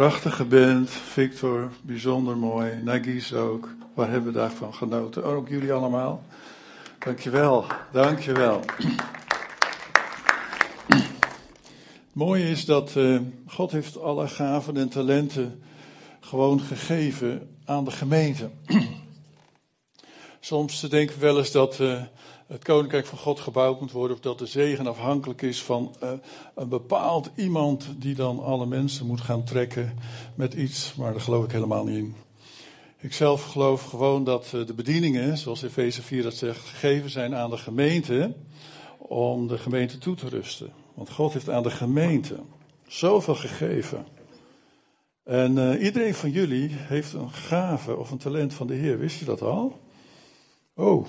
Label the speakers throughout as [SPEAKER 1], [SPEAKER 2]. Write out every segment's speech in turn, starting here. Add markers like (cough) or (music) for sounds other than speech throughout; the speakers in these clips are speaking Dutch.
[SPEAKER 1] Prachtige band, Victor, bijzonder mooi. Nagis ook. Waar hebben we daarvan genoten? Ook jullie allemaal. Dankjewel, dankjewel. Het mooie is dat uh, God heeft alle gaven en talenten gewoon gegeven aan de gemeente. (clears throat) Soms denken we wel eens dat uh, het koninkrijk van God gebouwd moet worden, of dat de zegen afhankelijk is van uh, een bepaald iemand die dan alle mensen moet gaan trekken met iets, maar daar geloof ik helemaal niet in. Ik zelf geloof gewoon dat uh, de bedieningen, zoals Efeze 4 dat zegt, gegeven zijn aan de gemeente om de gemeente toe te rusten. Want God heeft aan de gemeente zoveel gegeven. En uh, iedereen van jullie heeft een gave of een talent van de Heer. Wist je dat al? Oh,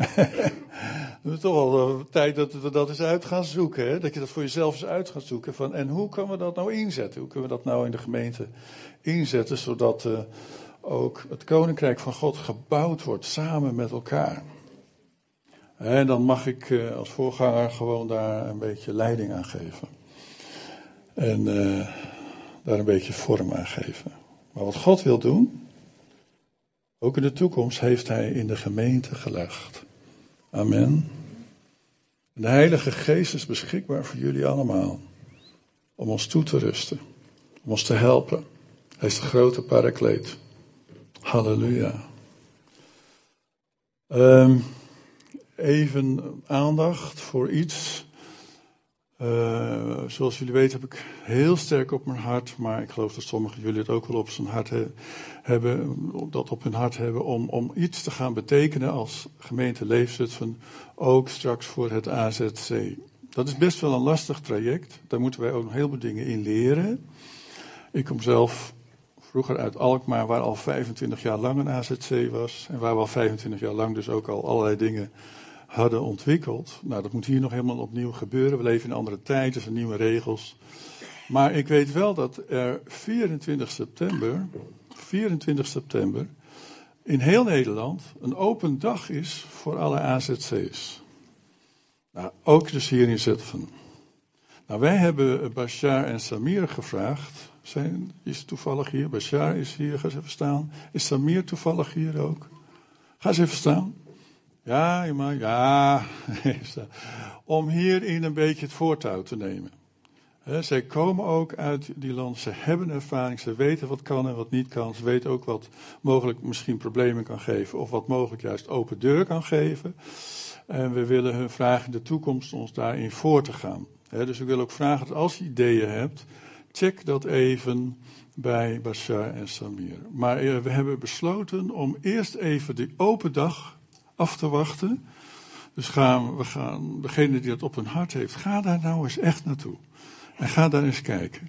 [SPEAKER 1] (laughs) (laughs) het is toch al tijd dat we dat eens uit gaan zoeken. Hè? Dat je dat voor jezelf eens uit gaat zoeken. Van, en hoe kunnen we dat nou inzetten? Hoe kunnen we dat nou in de gemeente inzetten, zodat uh, ook het koninkrijk van God gebouwd wordt samen met elkaar? En dan mag ik uh, als voorganger gewoon daar een beetje leiding aan geven. En daar een beetje vorm aan geven. Maar wat God wil doen, ook in de toekomst heeft Hij in de gemeente gelegd. Amen. de Heilige Geest is beschikbaar voor jullie allemaal. Om ons toe te rusten. Om ons te helpen. Hij is de grote parakleet. Halleluja. Um, even aandacht voor iets. Uh, zoals jullie weten heb ik heel sterk op mijn hart, maar ik geloof dat sommigen jullie het ook wel op zijn hart he hebben, dat op hun hart hebben, om, om iets te gaan betekenen als gemeente Leefzutphen, ook straks voor het AZC. Dat is best wel een lastig traject, daar moeten wij ook nog heel veel dingen in leren. Ik kom zelf vroeger uit Alkmaar, waar al 25 jaar lang een AZC was, en waar we al 25 jaar lang dus ook al allerlei dingen hadden ontwikkeld. Nou, dat moet hier nog helemaal opnieuw gebeuren. We leven in andere tijden, er zijn nieuwe regels. Maar ik weet wel dat er 24 september, 24 september, in heel Nederland een open dag is voor alle AZC's. Nou, ook dus hier in Zutphen. Nou, wij hebben Bashar en Samir gevraagd. Zijn, is toevallig hier? Bashar is hier, ga eens even staan. Is Samir toevallig hier ook? Ga eens even staan. Ja, maar ja. (laughs) Om hierin een beetje het voortouw te nemen. He, zij komen ook uit die land, ze hebben ervaring, ze weten wat kan en wat niet kan. Ze weten ook wat mogelijk misschien problemen kan geven, of wat mogelijk juist open deur kan geven. En we willen hun vragen de toekomst ons daarin voor te gaan. Dus ik wil ook vragen dat als je ideeën hebt, check dat even bij Bashar en Samir. Maar eh, we hebben besloten om eerst even die open dag af te wachten. Dus gaan, we gaan, degene die dat op hun hart heeft, ga daar nou eens echt naartoe. En ga daar eens kijken.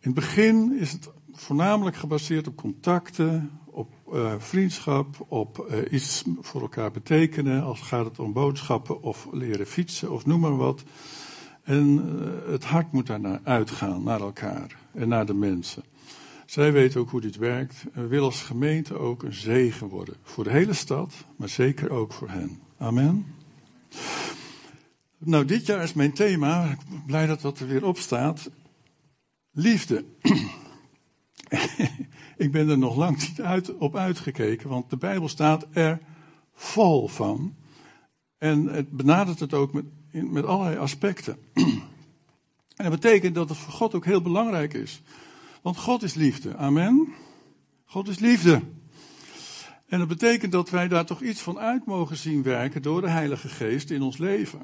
[SPEAKER 1] In het begin is het voornamelijk gebaseerd op contacten, op uh, vriendschap, op uh, iets voor elkaar betekenen. Als gaat het om boodschappen of leren fietsen of noem maar wat. En uh, het hart moet daarnaar uitgaan, naar elkaar en naar de mensen. Zij weten ook hoe dit werkt. En willen als gemeente ook een zegen worden. Voor de hele stad, maar zeker ook voor hen. Amen. Nou, dit jaar is mijn thema. Ik ben blij dat dat er weer op staat. Liefde. (laughs) ik ben er nog lang niet uit, op uitgekeken, want de Bijbel staat er vol van. En het benadert het ook met, met allerlei aspecten. (clears throat) en dat betekent dat het voor God ook heel belangrijk is want God is liefde. Amen. God is liefde. En dat betekent dat wij daar toch iets van uit mogen zien werken door de Heilige Geest in ons leven.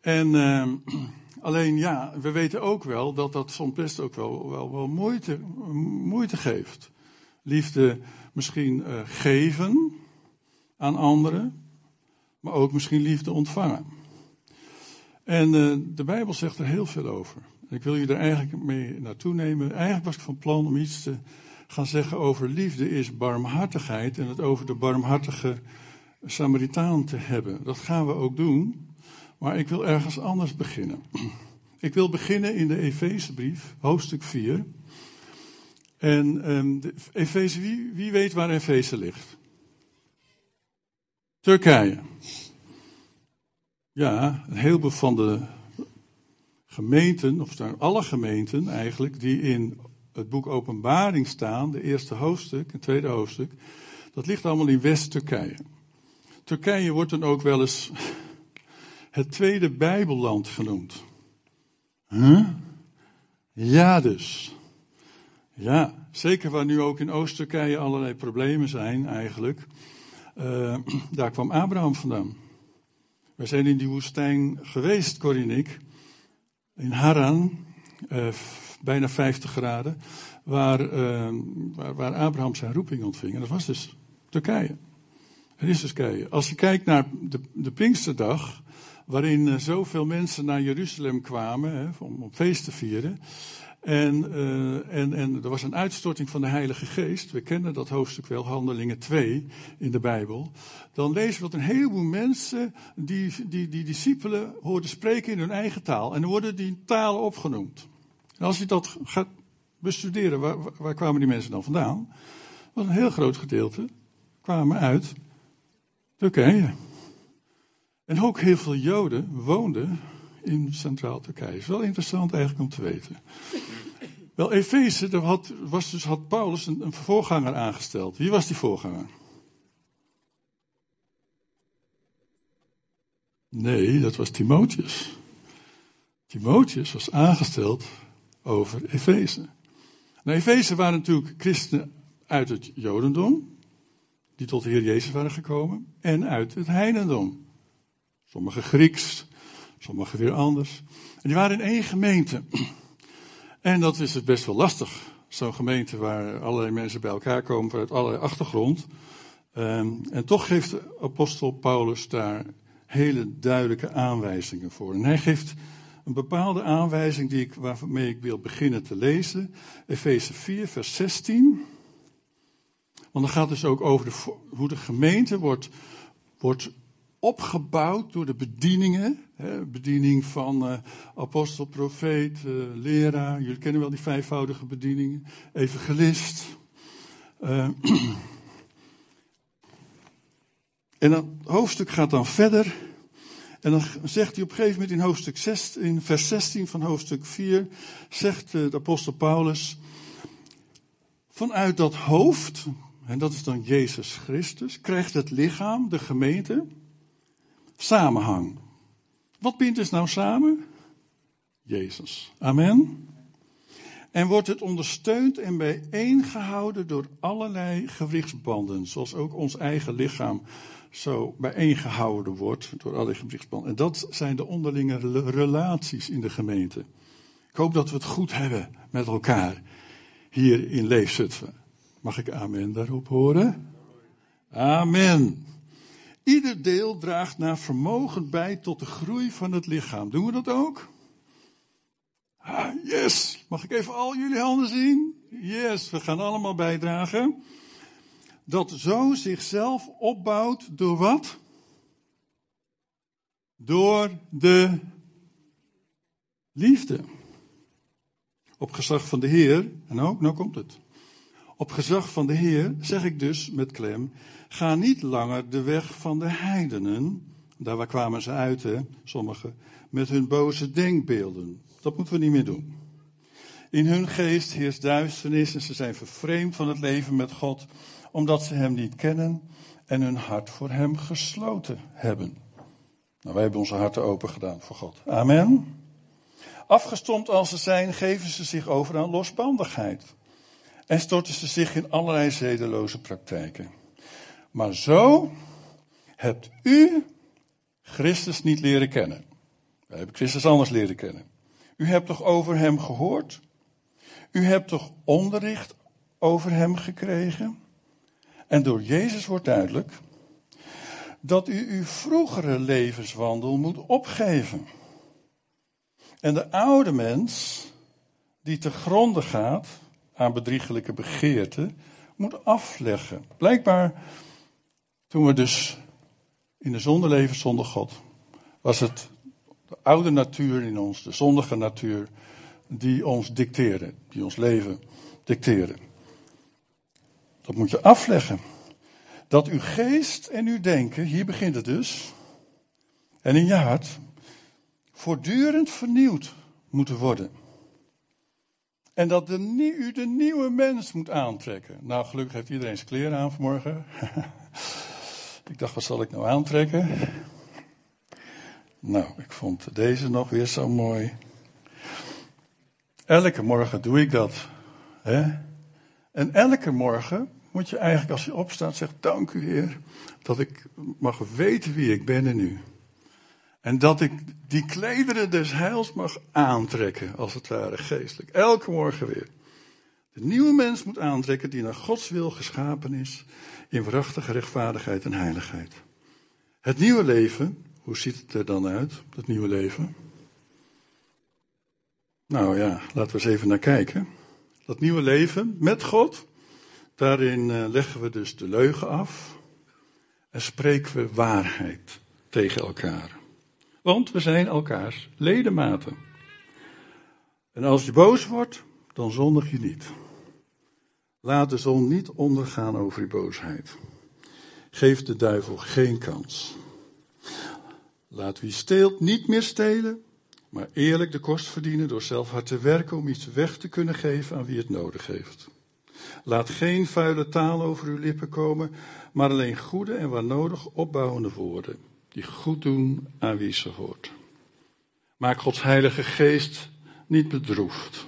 [SPEAKER 1] En uh, (clears throat) alleen ja, we weten ook wel dat dat soms best ook wel, wel, moeite, moeite geeft. Liefde misschien uh, geven aan anderen, maar ook misschien liefde ontvangen. En uh, de Bijbel zegt er heel veel over. Ik wil je er eigenlijk mee naartoe nemen. Eigenlijk was ik van plan om iets te gaan zeggen over liefde is barmhartigheid en het over de barmhartige Samaritaan te hebben. Dat gaan we ook doen, maar ik wil ergens anders beginnen. (clears throat) Ik wil beginnen in de Efezebrief, hoofdstuk 4. En um, Efeze, wie, wie weet waar Efeze ligt? Turkije. Ja, een heleboel van de gemeenten, of zijn alle gemeenten eigenlijk, die in het boek Openbaring staan, de eerste hoofdstuk, het tweede hoofdstuk, dat ligt allemaal in West-Turkije. Turkije wordt dan ook wel eens (laughs) het tweede Bijbelland genoemd. Ja dus. Ja, zeker waar nu ook in Oost-Turkije allerlei problemen zijn eigenlijk. Uh, (clears throat) daar kwam Abraham vandaan. We zijn in die woestijn geweest, Corrie en ik. In Haran, uh, bijna 50 graden. Waar, uh, waar, waar, Abraham zijn roeping ontving. En dat was dus Turkije. Het is dus Turkije. Als je kijkt naar de, de Pinksterdag, waarin uh, zoveel mensen naar Jeruzalem kwamen hè, om, om feest te vieren. En, uh, en, en er was een uitstorting van de Heilige Geest. We kennen dat hoofdstuk wel, Handelingen 2 in de Bijbel. Dan lezen we dat een heleboel mensen die, die, die discipelen hoorden spreken in hun eigen taal. En dan worden die talen opgenoemd. En als je dat gaat bestuderen, waar, waar kwamen die mensen dan vandaan? was een heel groot gedeelte kwamen uit Turkije. En ook heel veel Joden woonden in Centraal Turkije. Is wel interessant eigenlijk om te weten. Wel, Efeze, daar had, was dus, had Paulus een, een voorganger aangesteld. Wie was die voorganger? Nee, dat was Timotheus. Timotheus was aangesteld over Efeze. Nou, Efeze waren natuurlijk christenen uit het Jodendom, die tot de Heer Jezus waren gekomen, en uit het Heidendom. Sommige Grieks, sommige weer anders. En die waren in één gemeente. En dat is het best wel lastig. Zo'n gemeente waar allerlei mensen bij elkaar komen vanuit allerlei achtergrond. Um, en toch geeft de apostel Paulus daar hele duidelijke aanwijzingen voor. En hij geeft een bepaalde aanwijzing die ik, waarmee ik wil beginnen te lezen. Efeze 4, vers 16. Want dan gaat het dus ook over hoe de gemeente wordt, wordt opgebouwd door de bedieningen. Bediening van uh, apostel, profeet, uh, leraar. Jullie kennen wel die vijfvoudige bedieningen. Evangelist. Uh, (clears throat) en dat hoofdstuk gaat dan verder. En dan zegt hij op een gegeven moment in, hoofdstuk 6, in vers 16 van hoofdstuk 4, zegt de apostel Paulus, vanuit dat hoofd, en dat is dan Jezus Christus, krijgt het lichaam, de gemeente, samenhang. Wat bindt dus nou samen? Jezus. Amen. En wordt het ondersteund en bijeengehouden door allerlei gewrichtsbanden, zoals ook ons eigen lichaam zo bijeengehouden wordt door allerlei gewrichtsbanden. En dat zijn de onderlinge relaties in de gemeente. Ik hoop dat we het goed hebben met elkaar hier in Leefzutphen. Mag ik amen daarop horen? Amen. Ieder deel draagt naar vermogen bij tot de groei van het lichaam. Doen we dat ook? Ah, yes! Mag ik even al jullie handen zien? Yes, we gaan allemaal bijdragen. Dat zo zichzelf opbouwt door wat? Door de liefde. Op gezag van de Heer, en ook, nou komt het. Op gezag van de Heer zeg ik dus met klem, ga niet langer de weg van de heidenen, daar waar kwamen ze uit, hè, sommigen, met hun boze denkbeelden. Dat moeten we niet meer doen. In hun geest heerst duisternis en ze zijn vervreemd van het leven met God, omdat ze Hem niet kennen en hun hart voor Hem gesloten hebben. Nou, wij hebben onze harten open gedaan voor God. Amen. Afgestomd als ze zijn, geven ze zich over aan losbandigheid en storten ze zich in allerlei zedeloze praktijken. Maar zo hebt u Christus niet leren kennen. Wij hebben Christus anders leren kennen. U hebt toch over hem gehoord? U hebt toch onderricht over hem gekregen? En door Jezus wordt duidelijk dat u uw vroegere levenswandel moet opgeven. En de oude mens, die te gronde gaat, aan bedriegelijke begeerten moet afleggen. Blijkbaar, toen we dus in de zonde leven zonder God, was het de oude natuur in ons, de zondige natuur, die ons dicteerde, die ons leven dicteerde. Dat moet je afleggen. Dat uw geest en uw denken, hier begint het dus, en in je hart, voortdurend vernieuwd moeten worden. En dat u de nieuwe mens moet aantrekken. Nou, gelukkig heeft iedereen zijn kleren aan vanmorgen. (laughs) ik dacht, wat zal ik nou aantrekken? Nou, ik vond deze nog weer zo mooi. Elke morgen doe ik dat. Hè? En elke morgen moet je eigenlijk als je opstaat zeggen, dank u Heer, dat ik mag weten wie ik ben in u. En dat ik die klederen des heils mag aantrekken, als het ware geestelijk. Elke morgen weer. De nieuwe mens moet aantrekken die naar Gods wil geschapen is, in waarachtige rechtvaardigheid en heiligheid. Het nieuwe leven, hoe ziet het er dan uit, het nieuwe leven? Nou ja, laten we eens even naar kijken. Dat nieuwe leven met God, daarin eh, leggen we dus de leugen af en spreken we waarheid tegen elkaar. Want we zijn elkaars ledematen. En als je boos wordt, dan zondig je niet. Laat de zon niet ondergaan over je boosheid. Geef de duivel geen kans. Laat wie steelt niet meer stelen, maar eerlijk de kost verdienen door zelf hard te werken om iets weg te kunnen geven aan wie het nodig heeft. Laat geen vuile taal over uw lippen komen, maar alleen goede en waar nodig opbouwende woorden, die goed doen aan wie ze hoort. Maak Gods Heilige Geest niet bedroefd.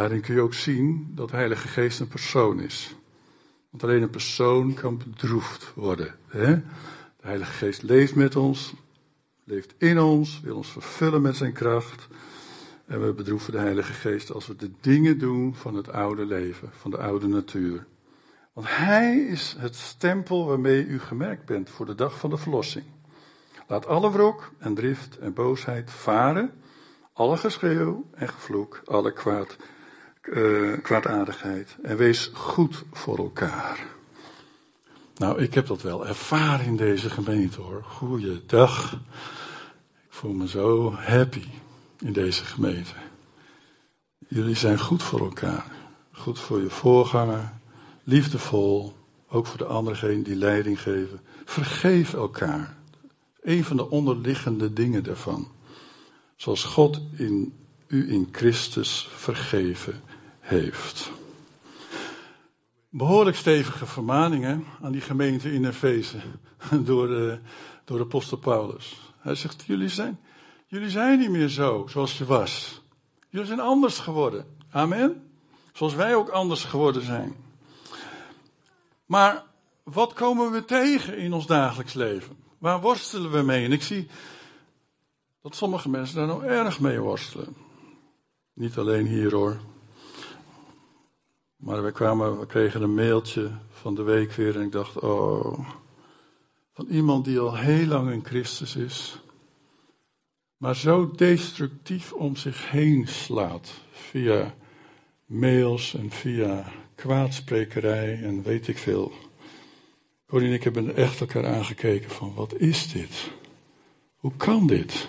[SPEAKER 1] Daarin kun je ook zien dat de Heilige Geest een persoon is. Want alleen een persoon kan bedroefd worden. Hè? De Heilige Geest leeft met ons, leeft in ons, wil ons vervullen met zijn kracht. En we bedroeven de Heilige Geest als we de dingen doen van het oude leven, van de oude natuur. Want Hij is het stempel waarmee u gemerkt bent voor de dag van de verlossing. Laat alle wrok en drift en boosheid varen, alle geschreeuw en gevloek, alle kwaad, uh, kwaadaardigheid. En wees goed voor elkaar. Nou, ik heb dat wel ervaren in deze gemeente hoor. Goeiedag. Ik voel me zo happy in deze gemeente. Jullie zijn goed voor elkaar. Goed voor je voorganger. Liefdevol. Ook voor de anderen die leiding geven. Vergeef elkaar. Een van de onderliggende dingen daarvan. Zoals God in u in Christus vergeven heeft. Behoorlijk stevige vermaningen aan die gemeente in Efeze (laughs) door de, door de apostel Paulus. Hij zegt, jullie zijn, jullie zijn niet meer zo zoals je was. Jullie zijn anders geworden. Amen. Zoals wij ook anders geworden zijn. Maar wat komen we tegen in ons dagelijks leven? Waar worstelen we mee? En ik zie dat sommige mensen daar nou erg mee worstelen. Niet alleen hier hoor. Maar we, kregen een mailtje van de week weer en ik dacht, oh, van iemand die al heel lang in Christus is, maar zo destructief om zich heen slaat via mails en via kwaadsprekerij en weet ik veel. Corrie en ik hebben echt elkaar aangekeken van wat is dit? Hoe kan dit?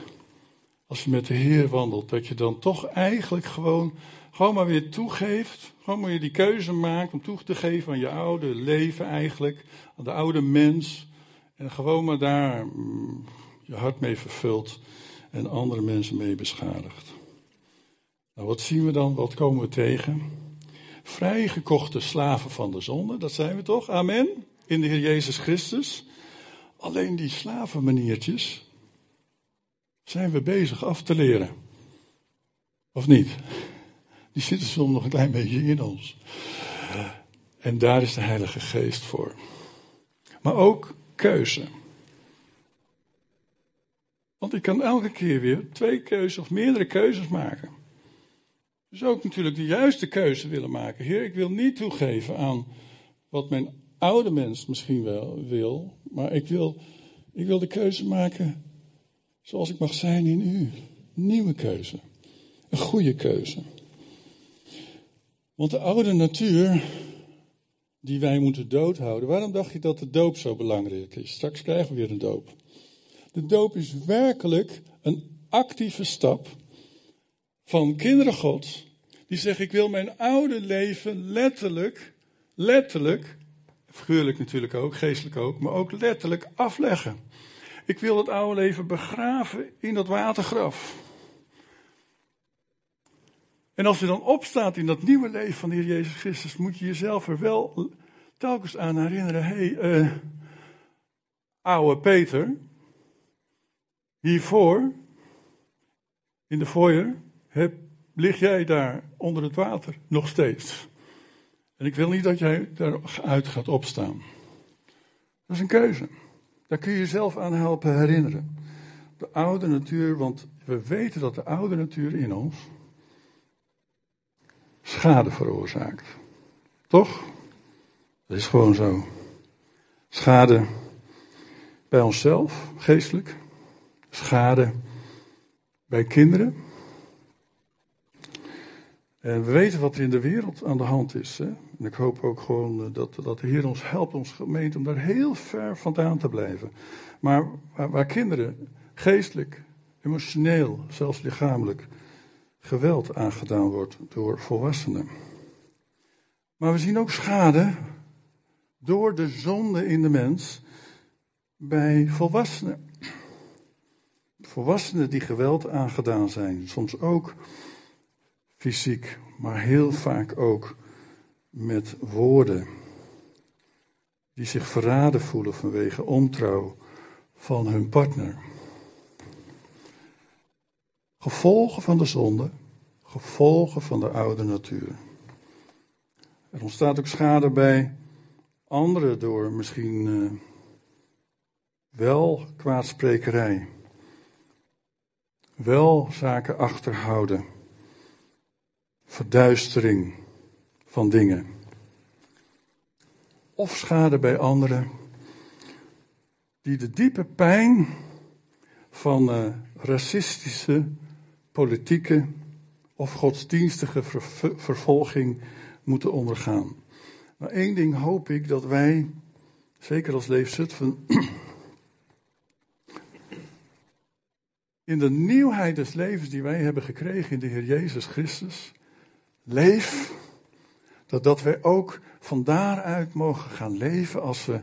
[SPEAKER 1] Als je met de Heer wandelt, dat je dan toch eigenlijk gewoon, gewoon maar weer toegeeft. Maar je die keuze maakt om toe te geven aan je oude leven eigenlijk, aan de oude mens. En gewoon maar daar mm, je hart mee vervult en andere mensen mee beschadigt. Nou, wat zien we dan? Wat komen we tegen? Vrijgekochte slaven van de zonde, dat zijn we toch? Amen in de Heer Jezus Christus. Alleen die slavenmaniertjes zijn we bezig af te leren. Of niet? Die zitten soms nog een klein beetje in ons. En daar is de Heilige Geest voor. Maar ook keuze. Want ik kan elke keer weer twee keuzes of meerdere keuzes maken. Dus ook natuurlijk de juiste keuze willen maken. Heer, ik wil niet toegeven aan wat mijn oude mens misschien wel wil, maar ik wil, ik wil de keuze maken zoals ik mag zijn in u. Nieuwe keuze. Een goede keuze. Want de oude natuur die wij moeten doodhouden. Waarom dacht je dat de doop zo belangrijk is? Straks krijgen we weer een doop. De doop is werkelijk een actieve stap van kinderen God. Die zeggen: Ik wil mijn oude leven letterlijk, letterlijk Figuurlijk natuurlijk ook, geestelijk ook, maar ook letterlijk afleggen. Ik wil het oude leven begraven in dat watergraf. En als je dan opstaat in dat nieuwe leven van de Heer Jezus Christus, moet je jezelf er wel telkens aan herinneren. Hé, hey, uh, oude Peter, hiervoor, in de foyer, heb, lig jij daar onder het water, nog steeds. En ik wil niet dat jij daaruit gaat opstaan. Dat is een keuze. Daar kun je jezelf aan helpen herinneren. De oude natuur, want we weten dat de oude natuur in ons schade veroorzaakt. Toch? Dat is gewoon zo. Schade bij onszelf, geestelijk. Schade bij kinderen. En we weten wat er in de wereld aan de hand is. Hè? En ik hoop ook gewoon eh, dat, dat de Heer ons helpt, ons gemeente, om daar heel ver vandaan te blijven. Maar waar, waar kinderen geestelijk, emotioneel, zelfs lichamelijk geweld aangedaan wordt door volwassenen. Maar we zien ook schade door de zonde in de mens bij volwassenen. Volwassenen die geweld aangedaan zijn, soms ook fysiek, maar heel vaak ook met woorden. Die zich verraden voelen vanwege ontrouw van hun partner. Gevolgen van de zonde, gevolgen van de oude natuur. Er ontstaat ook schade bij anderen door misschien uh, wel kwaadsprekerij, wel zaken achterhouden, verduistering van dingen. Of schade bij anderen die de diepe pijn van uh, racistische politieke of godsdienstige vervolging moeten ondergaan. Maar één ding hoop ik dat wij, zeker als Leef Zutphen, in de nieuwheid des levens die wij hebben gekregen in de Heer Jezus Christus, leef, dat, dat wij ook van daaruit mogen gaan leven als we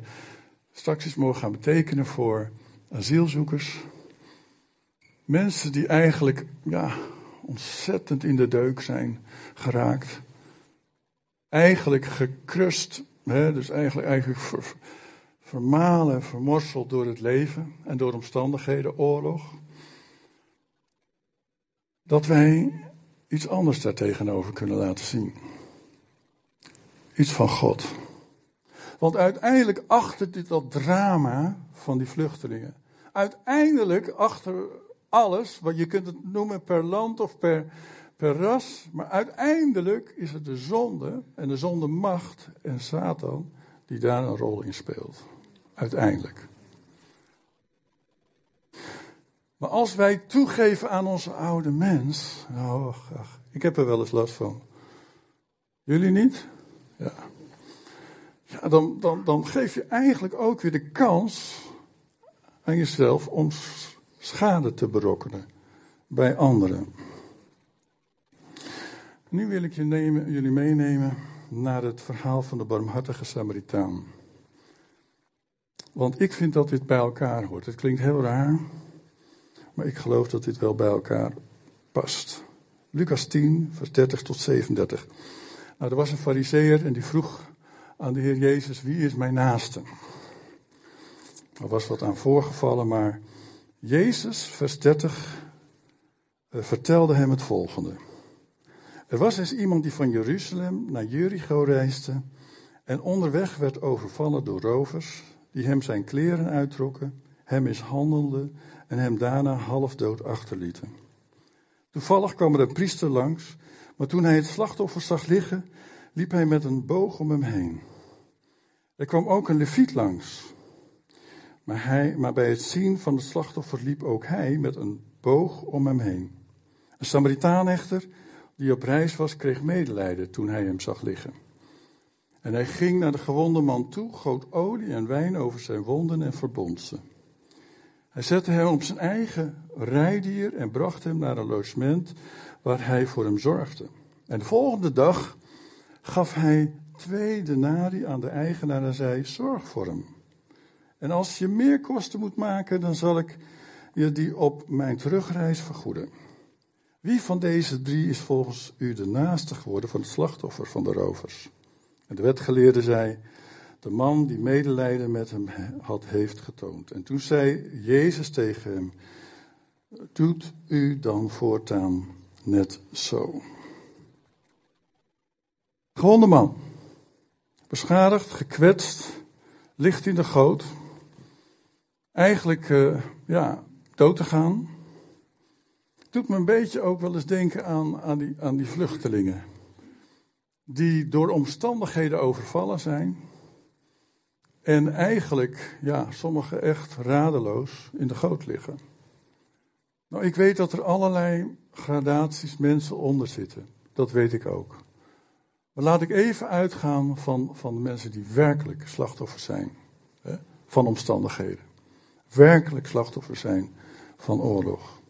[SPEAKER 1] straks iets mogen gaan betekenen voor asielzoekers, Mensen die eigenlijk ja, ontzettend in de deuk zijn geraakt. Eigenlijk gekrust, hè, dus eigenlijk, eigenlijk ver, vermalen, vermorseld door het leven en door omstandigheden, oorlog. Dat wij iets anders daartegenover kunnen laten zien. Iets van God. Want uiteindelijk achter dit dat drama van die vluchtelingen. Uiteindelijk achter alles, wat je kunt het noemen per land of per, per ras, maar uiteindelijk is het de zonde en de zonde macht en Satan die daar een rol in speelt. Uiteindelijk. Maar als wij toegeven aan onze oude mens, oh, ach, ik heb er wel eens last van. Jullie niet? Ja. ja dan, dan, dan geef je eigenlijk ook weer de kans aan jezelf om schade te berokkenen bij anderen. Nu wil ik jullie meenemen naar het verhaal van de barmhartige Samaritaan. Want ik vind dat dit bij elkaar hoort. Het klinkt heel raar, maar ik geloof dat dit wel bij elkaar past. Lucas 10, vers 30 tot 37. Nou, er was een fariseer en die vroeg aan de Heer Jezus, wie is mijn naaste? Er was wat aan voorgevallen, maar Jezus, vers 30, uh, vertelde hem het volgende. Er was eens iemand die van Jeruzalem naar Jericho reisde en onderweg werd overvallen door rovers die hem zijn kleren uittrokken, hem mishandelden en hem daarna half dood achterlieten. Toevallig kwam er een priester langs, maar toen hij het slachtoffer zag liggen, liep hij met een boog om hem heen. Er kwam ook een leviet langs, maar, hij, bij het zien van het slachtoffer liep ook hij met een boog om hem heen. Een Samaritaan echter, die op reis was, kreeg medelijden toen hij hem zag liggen. En hij ging naar de gewonde man toe, goot olie en wijn over zijn wonden en verbond ze. Hij zette hem op zijn eigen rijdier en bracht hem naar een logement waar hij voor hem zorgde. En de volgende dag gaf hij twee denari aan de eigenaar en zei: Zorg voor hem. En als je meer kosten moet maken, dan zal ik je die op mijn terugreis vergoeden. Wie van deze drie is volgens u de naaste geworden van het slachtoffer van de rovers? En de wetgeleerde zei, de man die medelijden met hem had, heeft getoond. En toen zei Jezus tegen hem, doet u dan voortaan net zo. Gewonde man, beschadigd, gekwetst, ligt in de goot, eigenlijk uh, ja, dood te gaan. Doet me een beetje ook wel eens denken aan, aan, die, aan die vluchtelingen. Die door omstandigheden overvallen zijn. En eigenlijk, ja, sommigen echt radeloos in de goot liggen. Nou, ik weet dat er allerlei gradaties mensen onder zitten. Dat weet ik ook. Maar laat ik even uitgaan van, van de mensen die werkelijk slachtoffer zijn hè, van omstandigheden. Werkelijk slachtoffer zijn van oorlog.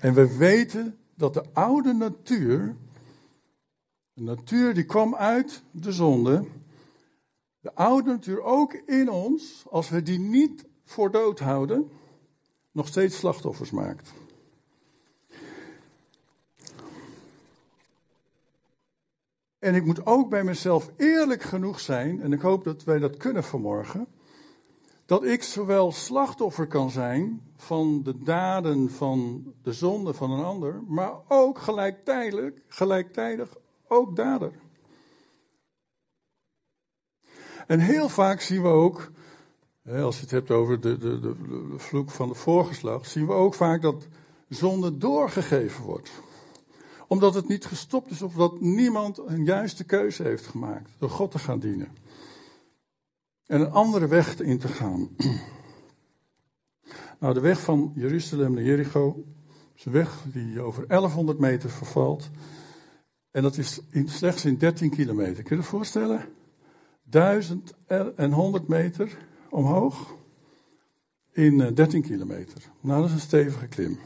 [SPEAKER 1] En we weten dat de oude natuur, de natuur die kwam uit de zonde, de oude natuur ook in ons, als we die niet voor dood houden, nog steeds slachtoffers maakt. En ik moet ook bij mezelf eerlijk genoeg zijn, en ik hoop dat wij dat kunnen vanmorgen, dat ik zowel slachtoffer kan zijn van de daden van de zonde van een ander, maar ook gelijktijdig, gelijktijdig ook dader. En heel vaak zien we ook, als je het hebt over de, de, de, vloek van de voorgeslacht, zien we ook vaak dat zonde doorgegeven wordt omdat het niet gestopt is of dat niemand een juiste keuze heeft gemaakt. Door God te gaan dienen. En een andere weg in te gaan. (clears throat) Nou, de weg van Jeruzalem naar Jericho is een weg die over 1100 meter vervalt. En dat is in, slechts in 13 kilometer. Kun je je voorstellen? 1100 meter omhoog in 13 eh, kilometer. Nou, dat is een stevige klim.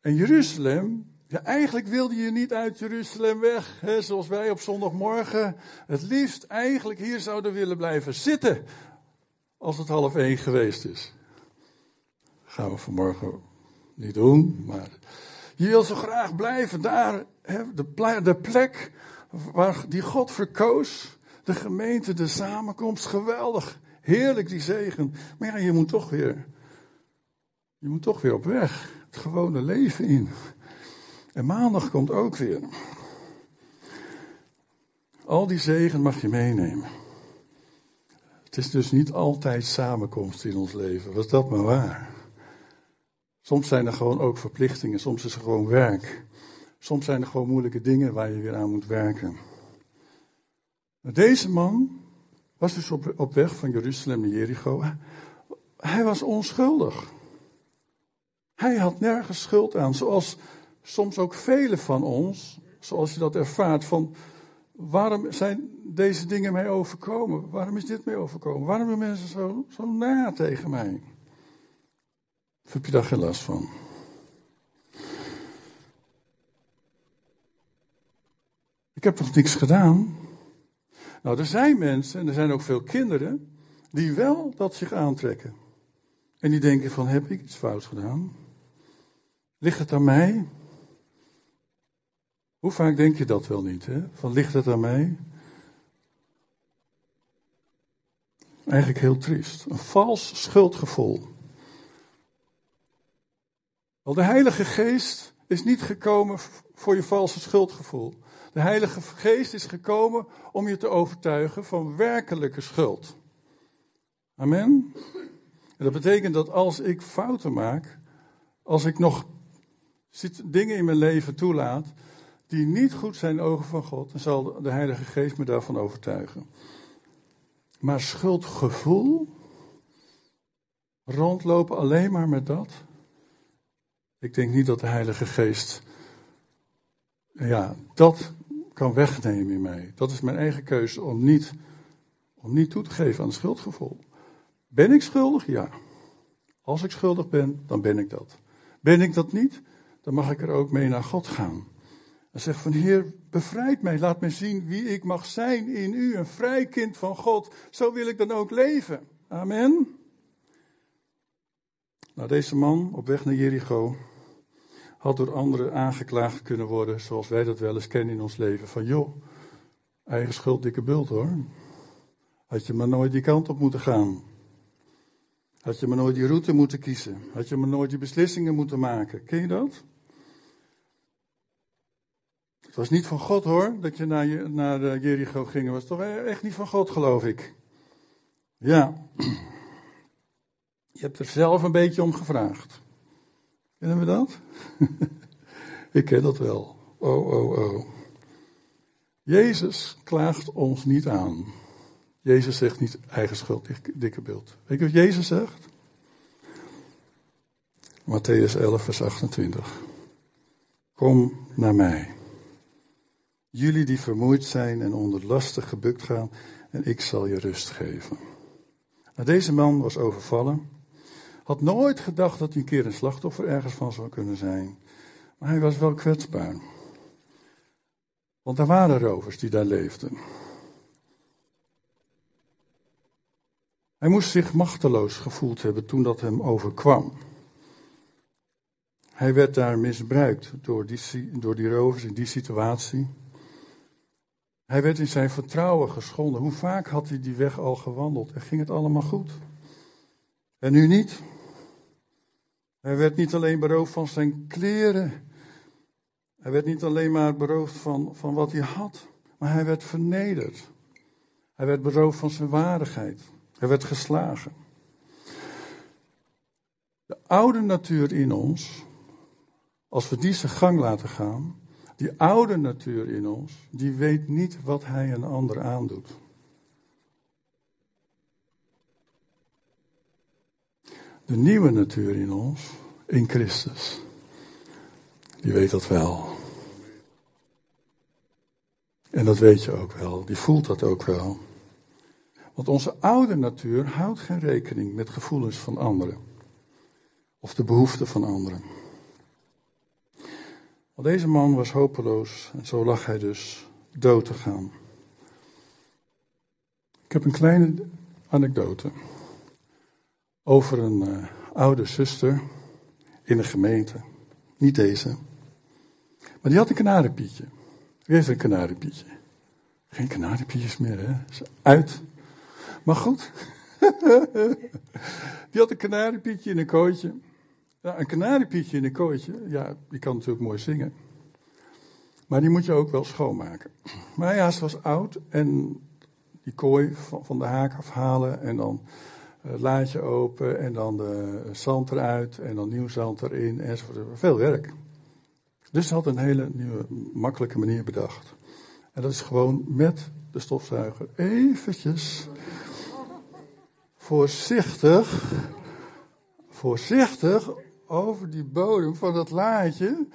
[SPEAKER 1] En Jeruzalem eigenlijk wilde je niet uit Jeruzalem weg, hè, zoals wij op zondagmorgen het liefst eigenlijk hier zouden willen blijven zitten, als het half één geweest is. gaan we vanmorgen niet doen, maar je wil zo graag blijven daar, hè, de, de plek waar die God verkoos, de gemeente, de samenkomst, geweldig, heerlijk die zegen. Maar ja, je moet toch weer, je moet toch weer op weg, het gewone leven in. En maandag komt ook weer. Al die zegen mag je meenemen. Het is dus niet altijd samenkomst in ons leven. Was dat maar waar? Soms zijn er gewoon ook verplichtingen, soms is er gewoon werk. Soms zijn er gewoon moeilijke dingen waar je weer aan moet werken. Deze man was dus op, op weg van Jeruzalem naar Jericho. Hij was onschuldig. Hij had nergens schuld aan, zoals soms ook velen van ons, zoals je dat ervaart, van waarom zijn deze dingen mij overkomen? Waarom is dit mij overkomen? Waarom zijn mensen zo, zo na tegen mij? Of heb je daar geen last van? Ik heb toch niks gedaan? Nou, er zijn mensen, en er zijn ook veel kinderen, die wel dat zich aantrekken. En die denken van, heb ik iets fout gedaan? Ligt het aan mij? Hoe vaak denk je dat wel niet? Hè? Van ligt het aan mij? Eigenlijk heel triest. Een vals schuldgevoel. Wel, de Heilige Geest is niet gekomen voor je valse schuldgevoel. De Heilige Geest is gekomen om je te overtuigen van werkelijke schuld. Amen. En dat betekent dat als ik fouten maak, als ik nog dingen in mijn leven toelaat, die niet goed zijn ogen van God, dan zal de Heilige Geest me daarvan overtuigen. Maar schuldgevoel, rondlopen alleen maar met dat. Ik denk niet dat de Heilige Geest, ja, dat kan wegnemen in mij. Dat is mijn eigen keuze om niet, om niet toe te geven aan het schuldgevoel. Ben ik schuldig? Ja. Als ik schuldig ben, dan ben ik dat. Ben ik dat niet, dan mag ik er ook mee naar God gaan. En zegt van Heer, bevrijd mij, laat me zien wie ik mag zijn in u, een vrij kind van God. Zo wil ik dan ook leven. Amen. Nou, deze man op weg naar Jericho had door anderen aangeklaagd kunnen worden, zoals wij dat wel eens kennen in ons leven. Van joh, eigen schuld, dikke bult hoor. Had je maar nooit die kant op moeten gaan. Had je maar nooit die route moeten kiezen. Had je maar nooit die beslissingen moeten maken. Ken je dat? Het was niet van God hoor, dat je naar, naar Jericho ging. Het was toch echt niet van God, geloof ik. Ja. Je hebt er zelf een beetje om gevraagd. Kennen we dat? (laughs) ik ken dat wel. Oh, oh, oh. Jezus klaagt ons niet aan. Jezus zegt niet eigen schuld, dikke beeld. Weet je wat Jezus zegt? Matthäus 11, vers 28. Kom naar mij. Jullie die vermoeid zijn en onder lasten gebukt gaan, en ik zal je rust geven. Nou, deze man was overvallen. Had nooit gedacht dat hij een keer een slachtoffer ergens van zou kunnen zijn. Maar hij was wel kwetsbaar. Want er waren rovers die daar leefden. Hij moest zich machteloos gevoeld hebben toen dat hem overkwam. Hij werd daar misbruikt door die, door die rovers in die situatie. Hij werd in zijn vertrouwen geschonden. Hoe vaak had hij die weg al gewandeld en ging het allemaal goed? En nu niet. Hij werd niet alleen beroofd van zijn kleren. Hij werd niet alleen maar beroofd van, van wat hij had, maar hij werd vernederd. Hij werd beroofd van zijn waardigheid. Hij werd geslagen. De oude natuur in ons, als we die zijn gang laten gaan, die oude natuur in ons, die weet niet wat hij een ander aandoet. De nieuwe natuur in ons, in Christus, die weet dat wel. En dat weet je ook wel, die voelt dat ook wel. Want onze oude natuur houdt geen rekening met gevoelens van anderen. Of de behoeften van anderen. Want deze man was hopeloos en zo lag hij dus dood te gaan. Ik heb een kleine anekdote over een uh, oude zuster in een gemeente. Niet deze. Maar die had een kanariepietje. Wie heeft een kanariepietje? Geen kanariepietjes meer, hè? Uit. Maar goed. (laughs) die had een kanariepietje in een kooitje. Ja, een kanariepietje in een kooitje, ja, die kan natuurlijk mooi zingen. Maar die moet je ook wel schoonmaken. Maar ja, ze was oud en die kooi van, de haak afhalen en dan uh, laadje open en dan de zand eruit en dan nieuw zand erin enzovoort. Veel werk. Dus ze had een hele nieuwe, makkelijke manier bedacht. En dat is gewoon met de stofzuiger eventjes voorzichtig, voorzichtig over die bodem van dat laadje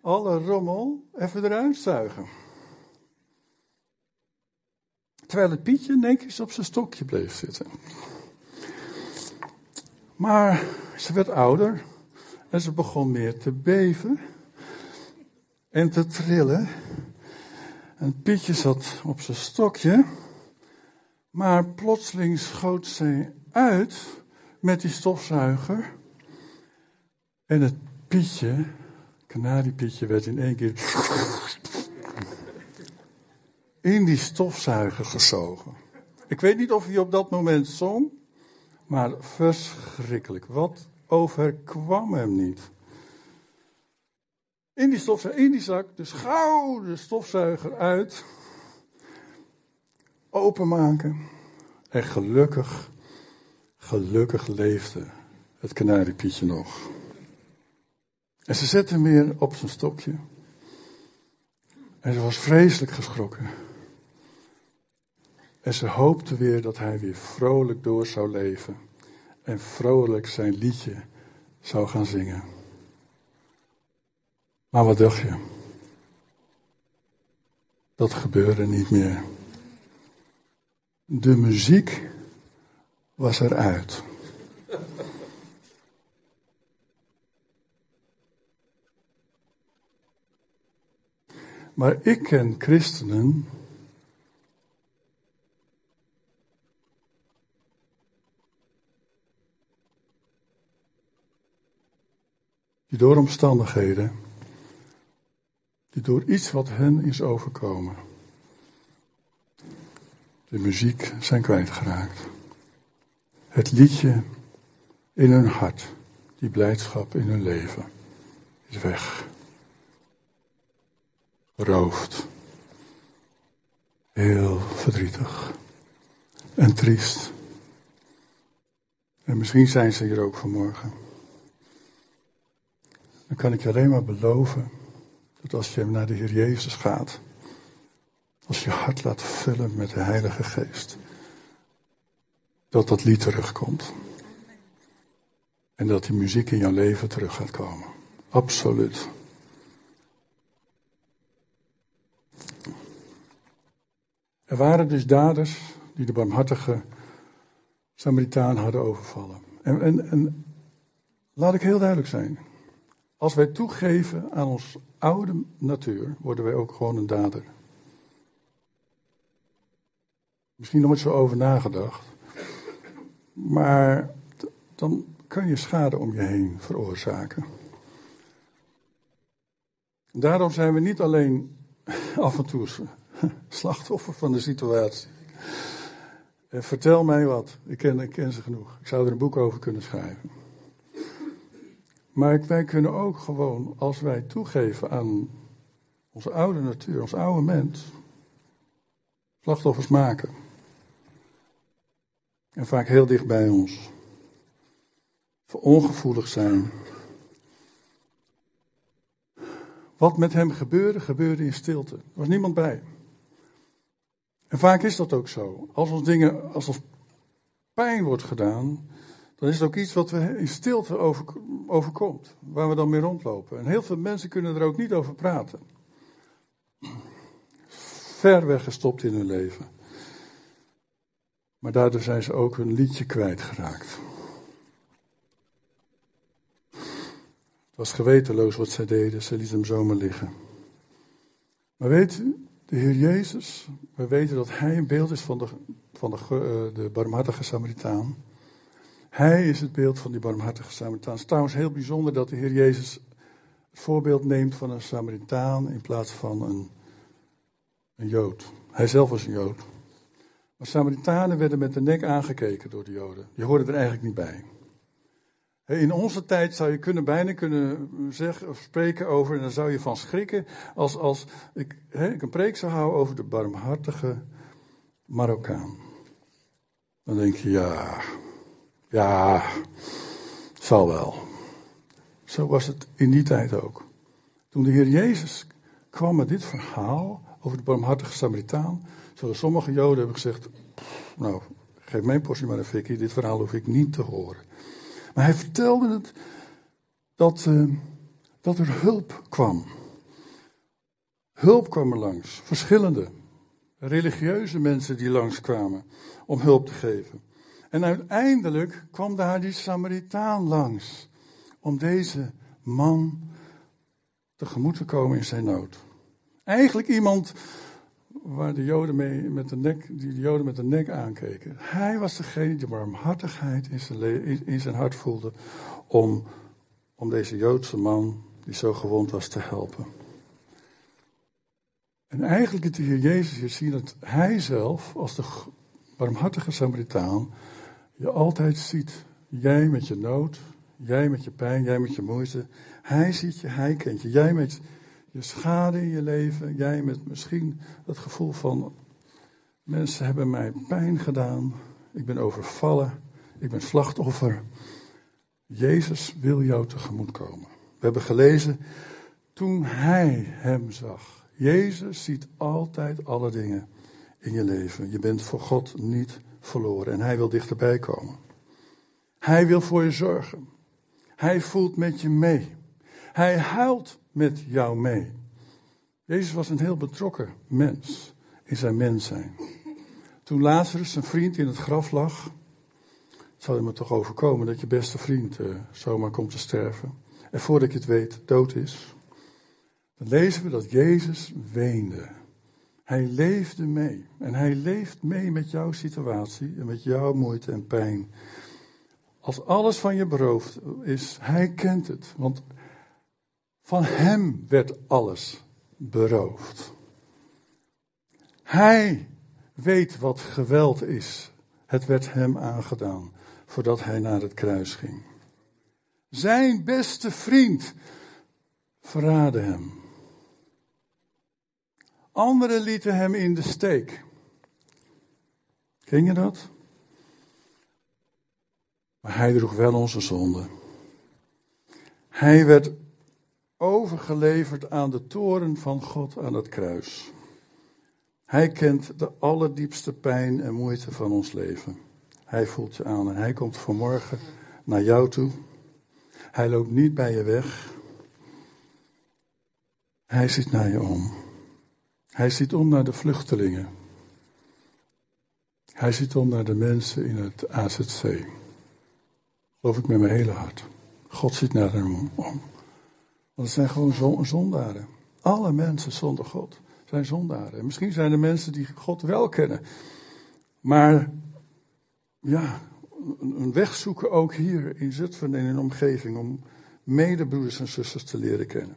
[SPEAKER 1] alle rommel even eruit zuigen. Terwijl het Pietje netjes op zijn stokje bleef zitten. Maar ze werd ouder en ze begon meer te beven en te trillen. En Pietje zat op zijn stokje, maar plotseling schoot zij uit met die stofzuiger en het pietje, kanariepietje, werd in één keer in die stofzuiger gezogen. Ik weet niet of hij op dat moment zong, maar verschrikkelijk. Wat overkwam hem niet? In die stofzuiger, in die zak, dus gauw de stofzuiger uit, openmaken. En gelukkig, gelukkig leefde het kanariepietje nog. En ze zette hem weer op zijn stokje. En ze was vreselijk geschrokken. En ze hoopte weer dat hij weer vrolijk door zou leven. En vrolijk zijn liedje zou gaan zingen. Maar wat dacht je? Dat gebeurde niet meer. De muziek was eruit. Maar ik ken christenen die door omstandigheden die door iets wat hen is overkomen, de muziek zijn kwijtgeraakt. Het liedje in hun hart, die blijdschap in hun leven, is weg. Roofd. Heel verdrietig. En triest. En misschien zijn ze hier ook vanmorgen. Dan kan ik je alleen maar beloven dat als je naar de Heer Jezus gaat, als je hart laat vullen met de Heilige Geest, dat dat lied terugkomt. En dat die muziek in jouw leven terug gaat komen. Absoluut. Er waren dus daders die de barmhartige Samaritaan hadden overvallen. En, en, en laat ik heel duidelijk zijn. Als wij toegeven aan ons oude natuur, worden wij ook gewoon een dader. Misschien nooit zo over nagedacht. Maar dan kan je schade om je heen veroorzaken. Daarom zijn we niet alleen (laughs) af en toe (laughs) slachtoffer van de situatie. Eh, vertel mij wat. Ik ken, ik ken ze genoeg. Ik zou er een boek over kunnen schrijven. Maar wij kunnen ook gewoon, als wij toegeven aan onze oude natuur, ons oude mens, slachtoffers maken. En vaak heel dicht bij ons. Ongevoelig zijn. Wat met hem gebeurde, gebeurde in stilte. Er was niemand bij. En vaak is dat ook zo. Als ons dingen, als ons pijn wordt gedaan, dan is het ook iets wat we in stilte over, overkomt. Waar we dan mee rondlopen. En heel veel mensen kunnen er ook niet over praten. Ver weggestopt in hun leven. Maar daardoor zijn ze ook hun liedje kwijtgeraakt. Was gewetenloos wat zij deden, ze lieten hem zomaar liggen. Maar weet u, de Heer Jezus, we weten dat Hij een beeld is van de, van de, eh, de barmhartige Samaritaan. Hij is het beeld van die barmhartige Samaritaan. Het is trouwens heel bijzonder dat de Heer Jezus het voorbeeld neemt van een Samaritaan in plaats van een, een Jood. Hij zelf was een Jood. Maar Samaritanen werden met de nek aangekeken door de Joden. Die hoorden er eigenlijk niet bij. In onze tijd zou je kunnen, bijna kunnen zeggen of spreken over, en dan zou je van schrikken, als, als ik, ik een preek zou houden over de barmhartige Marokkaan. Dan denk je, ja, ja, zal wel. Zo was het in die tijd ook. Toen de Heer Jezus kwam met dit verhaal over de barmhartige Samaritaan, zullen sommige Joden hebben gezegd, nou, geef mijn portie maar een fikkie, dit verhaal hoef ik niet te horen. Maar hij vertelde het dat, uh, dat er hulp kwam. Hulp kwam er langs, verschillende religieuze mensen die langskwamen om hulp te geven. En uiteindelijk kwam daar die Samaritaan langs om deze man tegemoet te komen in zijn nood. Eigenlijk iemand waar de Joden mee met de nek, die de Joden met de nek aankeken. Hij was degene die barmhartigheid in zijn, in zijn hart voelde om, om deze Joodse man, die zo gewond was, te helpen. En eigenlijk het de Jezus hier zien dat hij zelf, als de barmhartige Samaritaan, je altijd ziet. Jij met je nood, jij met je pijn, jij met je moeite. Hij ziet je, hij kent je. Jij met je schade in je leven. Jij met misschien het gevoel van mensen hebben mij pijn gedaan. Ik ben overvallen. Ik ben slachtoffer. Jezus wil jou tegemoet komen. We hebben gelezen toen hij hem zag. Jezus ziet altijd alle dingen in je leven. Je bent voor God niet verloren en hij wil dichterbij komen. Hij wil voor je zorgen. Hij voelt met je mee. Hij huilt met jou mee. Jezus was een heel betrokken mens in zijn mens zijn. Toen Lazarus, zijn vriend, in het graf lag, zal je me toch overkomen dat je beste vriend uh, zomaar komt te sterven. En voordat je het weet, dood is. Dan lezen we dat Jezus weende. Hij leefde mee. En hij leeft mee met jouw situatie en met jouw moeite en pijn. Als alles van je beroofd is, hij kent het. Want van hem werd alles beroofd. Hij weet wat geweld is. Het werd hem aangedaan voordat hij naar het kruis ging. Zijn beste vriend verraadde hem. Anderen lieten hem in de steek. Ken je dat? Maar hij droeg wel onze zonde. Hij werd overgeleverd aan de toren van God aan het kruis. Hij kent de allerdiepste pijn en moeite van ons leven. Hij voelt je aan en hij komt vanmorgen naar jou toe. Hij loopt niet bij je weg. Hij ziet naar je om. Hij ziet om naar de vluchtelingen. Hij ziet om naar de mensen in het AZC. Geloof ik met mijn hele hart. God ziet naar hem om. Want het zijn gewoon zondaren. Alle mensen zonder God zijn zondaren. En misschien zijn er mensen die God wel kennen. Maar ja, een weg zoeken ook hier in Zutphen en in omgeving om medebroeders en zusters te leren kennen.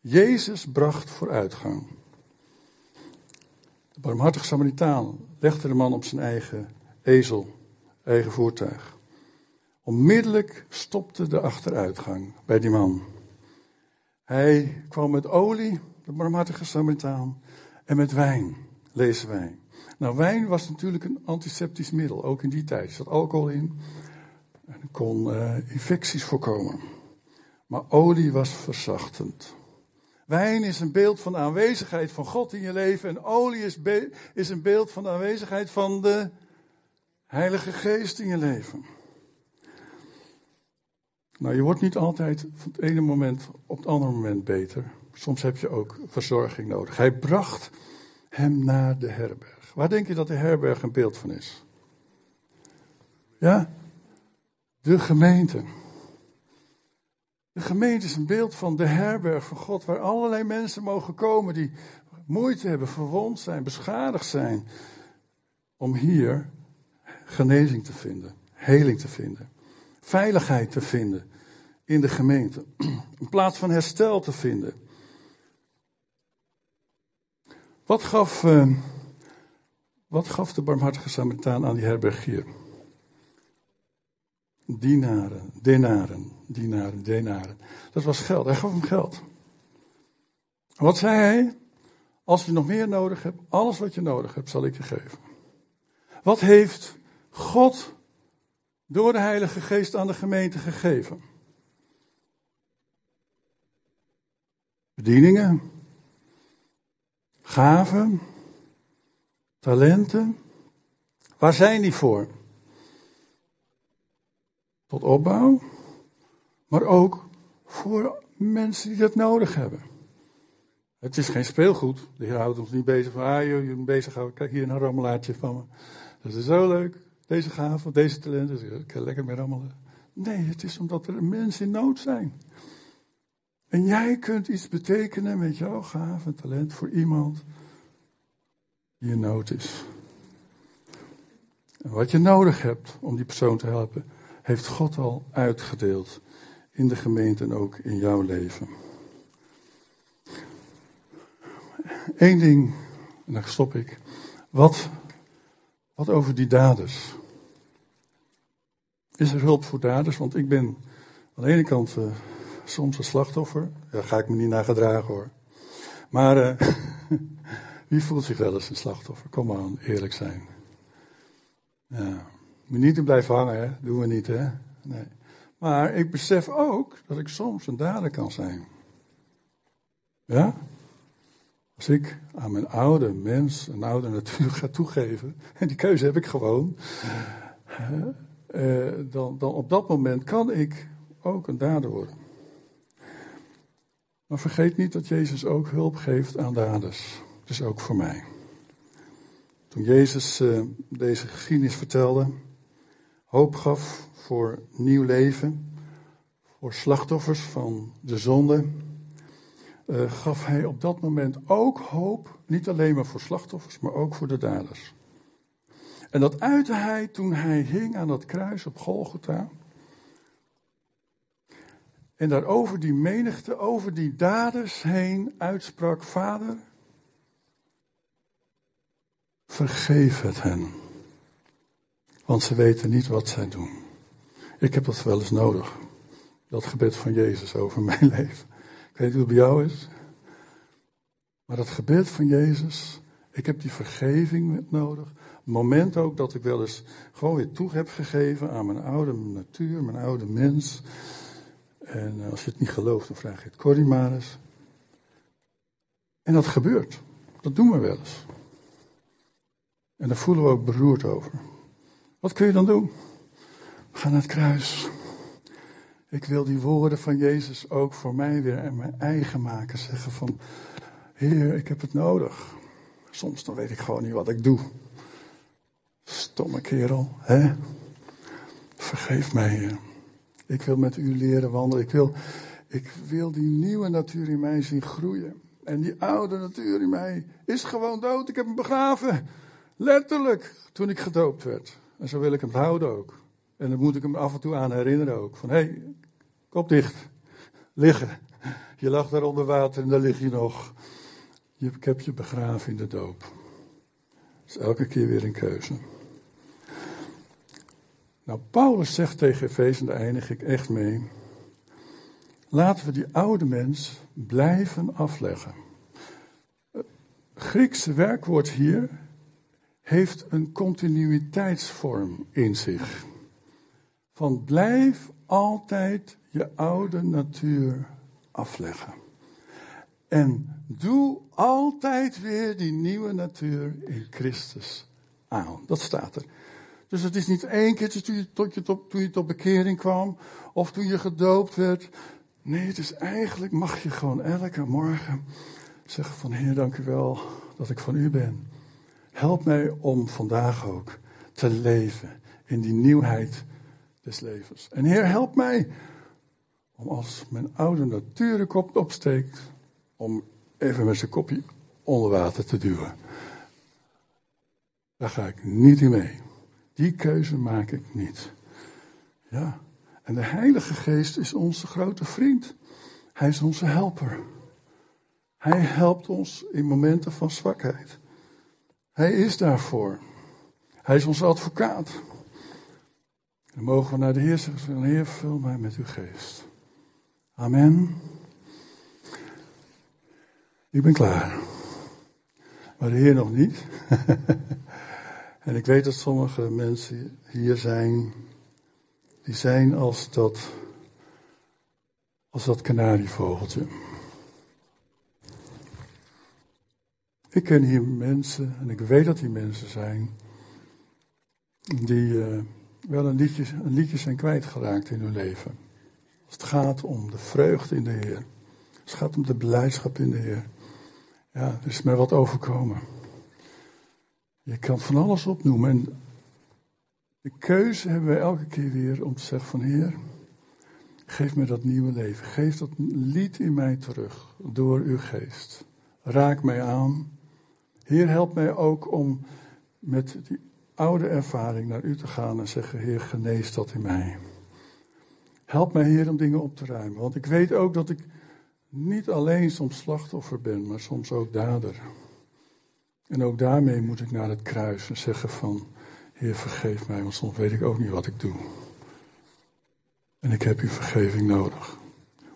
[SPEAKER 1] Jezus bracht vooruitgang. De barmhartige Samaritaan legde de man op zijn eigen ezel, eigen voertuig. Onmiddellijk stopte de achteruitgang bij die man. Hij kwam met olie, de barmhartige Samaritaan, en met wijn, lezen wij. Nou, wijn was natuurlijk een antiseptisch middel, ook in die tijd. Er zat alcohol in en kon uh, infecties voorkomen. Maar olie was verzachtend. Wijn is een beeld van de aanwezigheid van God in je leven. En olie is, is een beeld van de aanwezigheid van de Heilige Geest in je leven. Nou, je wordt niet altijd van het ene moment op het andere moment beter. Soms heb je ook verzorging nodig. Hij bracht hem naar de herberg. Waar denk je dat de herberg een beeld van is? Ja? De gemeente. De gemeente is een beeld van de herberg van God, waar allerlei mensen mogen komen die moeite hebben, verwond zijn, beschadigd zijn, om hier genezing te vinden, heling te vinden, veiligheid te vinden in de gemeente, (clears throat) een plaats van herstel te vinden. Wat gaf, uh, wat gaf de barmhartige Samaritaan aan die herberg hier? Dinaren, denaren, dinaren, denaren. Dat was geld. Hij gaf hem geld. Wat zei hij? Als je nog meer nodig hebt, alles wat je nodig hebt, zal ik je geven. Wat heeft God door de Heilige Geest aan de gemeente gegeven? Bedieningen, gaven, talenten. Waar zijn die voor? tot opbouw, maar ook voor mensen die dat nodig hebben. Het is geen speelgoed. De Heer houdt ons niet bezig van, ah joh, je bent bezig. Kijk hier een rammelaartje van me. Dat is zo leuk. Deze gave, deze talenten. Ik kan lekker mee rammelen. Nee, het is omdat er mensen in nood zijn. En jij kunt iets betekenen met jouw gave en talent voor iemand die in nood is. Wat je nodig hebt om die persoon te helpen, heeft God al uitgedeeld in de gemeente en ook in jouw leven. Eén ding, en dan stop ik. Wat, wat over die daders? Is er hulp voor daders? Want ik ben aan de ene kant uh, soms een slachtoffer. Daar ga ik me niet naar gedragen hoor. Maar uh, (laughs) wie voelt zich wel eens een slachtoffer? Kom aan, eerlijk zijn. Ja. Moet niet in blijven hangen, hè? doen we niet, hè? Nee. Maar ik besef ook dat ik soms een dader kan zijn. Ja? Als ik aan mijn oude mens, een oude natuur ga toegeven, (laughs) en die keuze heb ik gewoon, uh, dan, dan op dat moment kan ik ook een dader worden. Maar vergeet niet dat Jezus ook hulp geeft aan daders. Dus ook voor mij. Toen Jezus uh, deze geschiedenis vertelde, hoop gaf voor nieuw leven, voor slachtoffers van de zonde, uh, gaf hij op dat moment ook hoop, niet alleen maar voor slachtoffers, maar ook voor de daders. En dat uitte hij toen hij hing aan dat kruis op Golgotha. En daar over die menigte, over die daders heen uitsprak: Vader, vergeef het hen. Want ze weten niet wat zij doen. Ik heb dat wel eens nodig. Dat gebed van Jezus over mijn (laughs) leven. Ik weet niet hoe het bij jou is. Maar dat gebed van Jezus, ik heb die vergeving nodig. Moment ook dat ik wel eens gewoon weer toe heb gegeven aan mijn oude natuur, mijn oude mens. En eh, als je het niet gelooft, dan vraag je het Corrie maar eens. En dat gebeurt. Dat doen we wel eens. En daar voelen we ook beroerd over. Wat kun je dan doen? We gaan naar het kruis. Ik wil die woorden van Jezus ook voor mij weer en mijn eigen maken. Zeggen van, Heer, ik heb het nodig. Soms dan weet ik gewoon niet wat ik doe. Stomme kerel, hè? Vergeef mij. Ik wil met u leren wandelen. Ik wil, ik wil die nieuwe natuur in mij zien groeien. En die oude natuur in mij is gewoon dood. Ik heb hem begraven. Letterlijk, toen ik gedoopt werd. En zo wil ik hem houden ook. En dan moet ik hem af en toe aan herinneren ook. Van, hé, hey, kop dicht. Liggen. Je lag daar onder water en daar lig je nog. Ik heb je begraven in de doop. is elke keer weer een keuze. Nou, Paulus zegt tegen Efeze, en daar eindig ik echt mee. Laten we die oude mens blijven afleggen. Het Griekse werkwoord hier heeft een continuïteitsvorm in zich. Van blijf altijd je oude natuur afleggen. En doe altijd weer die nieuwe natuur in Christus aan. Dat staat er. Dus het is niet één keer toen je, tot je, tot, toen je tot bekering kwam of toen je gedoopt werd. Nee, het is eigenlijk, mag je gewoon elke morgen zeggen van Heer, dank u wel dat ik van u ben. Help mij om vandaag ook te leven in die nieuwheid des levens. En Heer, help mij om als mijn oude natuurkop opsteekt, om even met zijn kopje onder water te duwen. Daar ga ik niet in mee. Die keuze maak ik niet. Ja, en de Heilige Geest is onze grote vriend. Hij is onze helper. Hij helpt ons in momenten van zwakheid. Hij is daarvoor. Hij is onze advocaat. Dan mogen we naar de Heer zeggen: Heer, vul mij met uw geest. Amen. Ik ben klaar. Maar de Heer nog niet. (laughs) en ik weet dat sommige mensen hier zijn, die zijn als dat, als dat kanarievogeltje. Ik ken hier mensen, en ik weet dat die mensen zijn, die uh, wel een liedje, een liedje zijn kwijtgeraakt in hun leven. Als het gaat om de vreugde in de Heer. Als het gaat om de blijdschap in de Heer. Ja, er is mij wat overkomen. Je kan van alles opnoemen. En de keuze hebben we elke keer weer om te zeggen van Heer, geef me dat nieuwe leven. Geef dat lied in mij terug door uw geest. Raak mij aan. Heer, help mij ook om met die oude ervaring naar u te gaan en zeggen, Heer, genees dat in mij. Help mij, Heer, om dingen op te ruimen. Want ik weet ook dat ik niet alleen soms slachtoffer ben, maar soms ook dader. En ook daarmee moet ik naar het kruis en zeggen van, Heer vergeef mij, want soms weet ik ook niet wat ik doe. En ik heb uw vergeving nodig.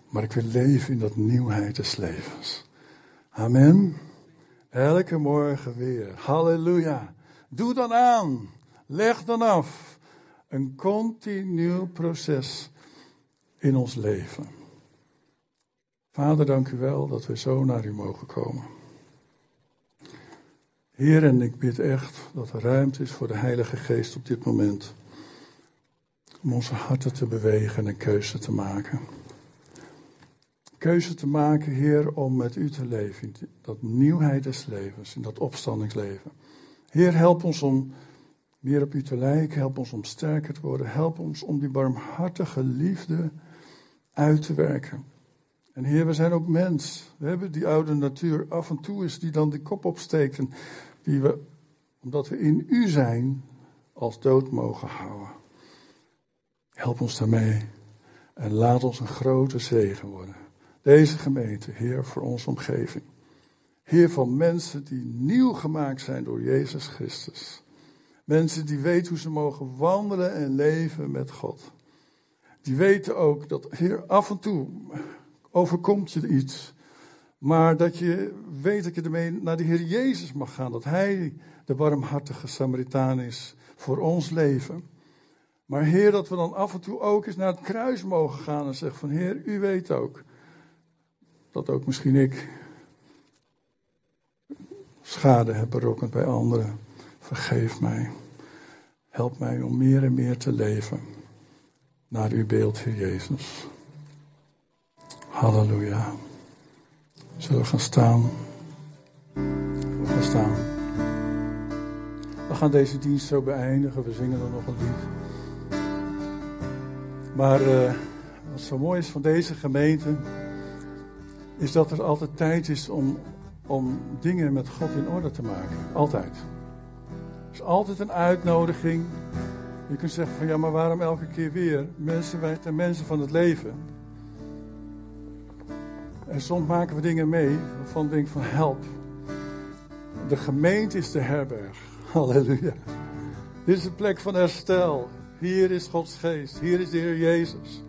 [SPEAKER 1] Maar ik wil leven in dat nieuwheid des levens. Amen. Elke morgen weer. Halleluja. Doe dan aan. Leg dan af. Een continu proces in ons leven. Vader, dank u wel dat we zo naar u mogen komen. Heer, en ik bid echt dat er ruimte is voor de Heilige Geest op dit moment. Om onze harten te bewegen en een keuze te maken. Keuze te maken, Heer, om met u te leven. In dat nieuwheid des levens, in dat opstandingsleven. Heer, help ons om meer op u te lijken. Help ons om sterker te worden. Help ons om die barmhartige liefde uit te werken. En Heer, we zijn ook mens. We hebben die oude natuur. Af en toe is die dan de kop opsteekt. En die we, omdat we in u zijn, als dood mogen houden. Help ons daarmee. En laat ons een grote zegen worden. Deze gemeente, Heer, voor onze omgeving. Heer van mensen die nieuw gemaakt zijn door Jezus Christus. Mensen die weten hoe ze mogen wandelen en leven met God. Die weten ook dat, Heer, af en toe overkomt je iets. Maar dat je weet dat je ermee naar de Heer Jezus mag gaan. Dat Hij de warmhartige Samaritaan is voor ons leven. Maar Heer, dat we dan af en toe ook eens naar het kruis mogen gaan en zeggen van Heer, u weet ook dat ook misschien ik schade heb berokkend bij anderen. Vergeef mij. Help mij om meer en meer te leven naar uw beeld, Heer Jezus. Halleluja. Zullen we gaan staan? We gaan staan. We gaan deze dienst zo beëindigen. We zingen er nog een lied. Maar uh, wat zo mooi is van deze gemeente, is dat er altijd tijd is om, om dingen met God in orde te maken. Altijd. Er is altijd een uitnodiging. Je kunt zeggen van ja, maar waarom elke keer weer? Mensen, wij zijn mensen van het leven. En soms maken we dingen mee waarvan ik denk van help. De gemeente is de herberg. (laughs) Halleluja. Dit is een plek van herstel. Hier is Gods geest. Hier is de Heer Jezus.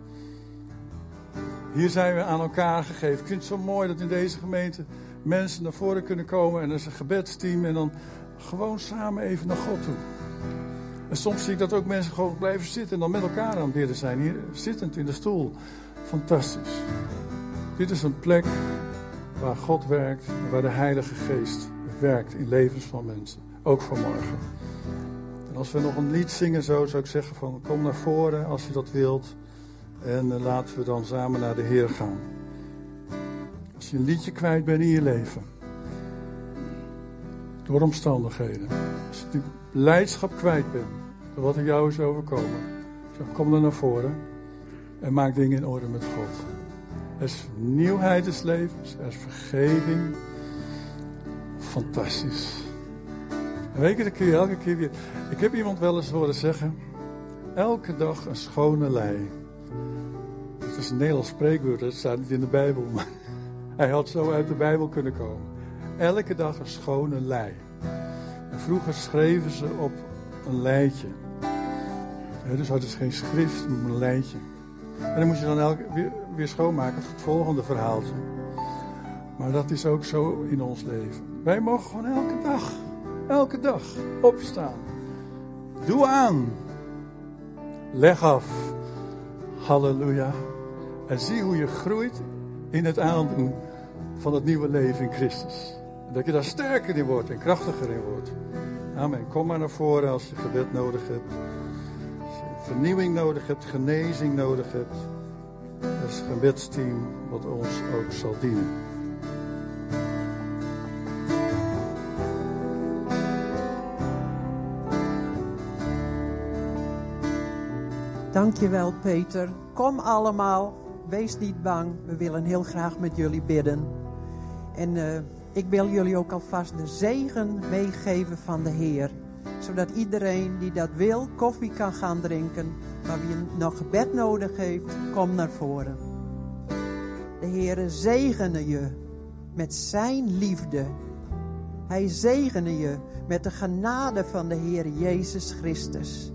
[SPEAKER 1] Hier zijn we aan elkaar gegeven. Ik vind het zo mooi dat in deze gemeente mensen naar voren kunnen komen. En er is een gebedsteam. En dan gewoon samen even naar God toe. En soms zie ik dat ook mensen gewoon blijven zitten. En dan met elkaar aan het bidden zijn. Hier zittend in de stoel. Fantastisch. Dit is een plek waar God werkt. Waar de Heilige Geest werkt in levens van mensen. Ook vanmorgen. En als we nog een lied zingen zo, zou ik zeggen van kom naar voren als je dat wilt. En uh, laten we dan samen naar de Heer gaan. Je een liedje kwijt bent in je leven. Door omstandigheden. Als je die blijdschap kwijt bent. Door wat er jou is overkomen. Kom dan naar voren. En maak dingen in orde met God. Er is nieuwheid des levens. Er is vergeving. Fantastisch. En dat kun je elke keer weer. Ik heb iemand wel eens horen zeggen. Elke dag een schone lei. Het is een Nederlands spreekwoord, dat staat niet in de Bijbel. Maar hij had zo uit de Bijbel kunnen komen. Elke dag een schone lei. En vroeger schreven ze op een. Ja, dus hadden ze geen schrift, maar een leitje. En dan moet je dan elke, weer, weer schoonmaken voor het volgende verhaaltje. Maar dat is ook zo in ons leven. Wij mogen gewoon elke dag, elke dag opstaan. Doe aan. Leg af. Halleluja. En zie hoe je groeit in het aandoen van het nieuwe leven in Christus. Dat je daar sterker in wordt en krachtiger in wordt. Amen. Kom maar naar voren als je gebed nodig hebt. Als je vernieuwing nodig hebt, genezing nodig hebt. Er is een gebedsteam wat ons ook zal dienen.
[SPEAKER 2] Dankjewel Peter. Kom allemaal. Wees niet bang. We willen heel graag met jullie bidden. En uh, ik wil jullie ook alvast de zegen meegeven van de Heer. Zodat iedereen die dat wil koffie kan gaan drinken. Maar wie nog gebed nodig heeft, kom naar voren. De Heer zegene je met zijn liefde. Hij zegene je met de genade van de Heer Jezus Christus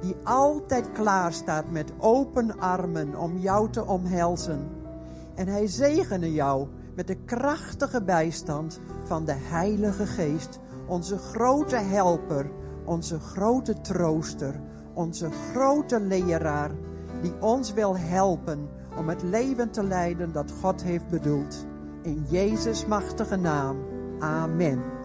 [SPEAKER 2] die altijd klaar staat met open armen om jou te omhelzen. En hij zegene jou met de krachtige bijstand van de Heilige Geest, onze grote helper, onze grote trooster, onze grote leraar, die ons wil helpen om het leven te leiden dat God heeft bedoeld. In Jezus' machtige naam. Amen.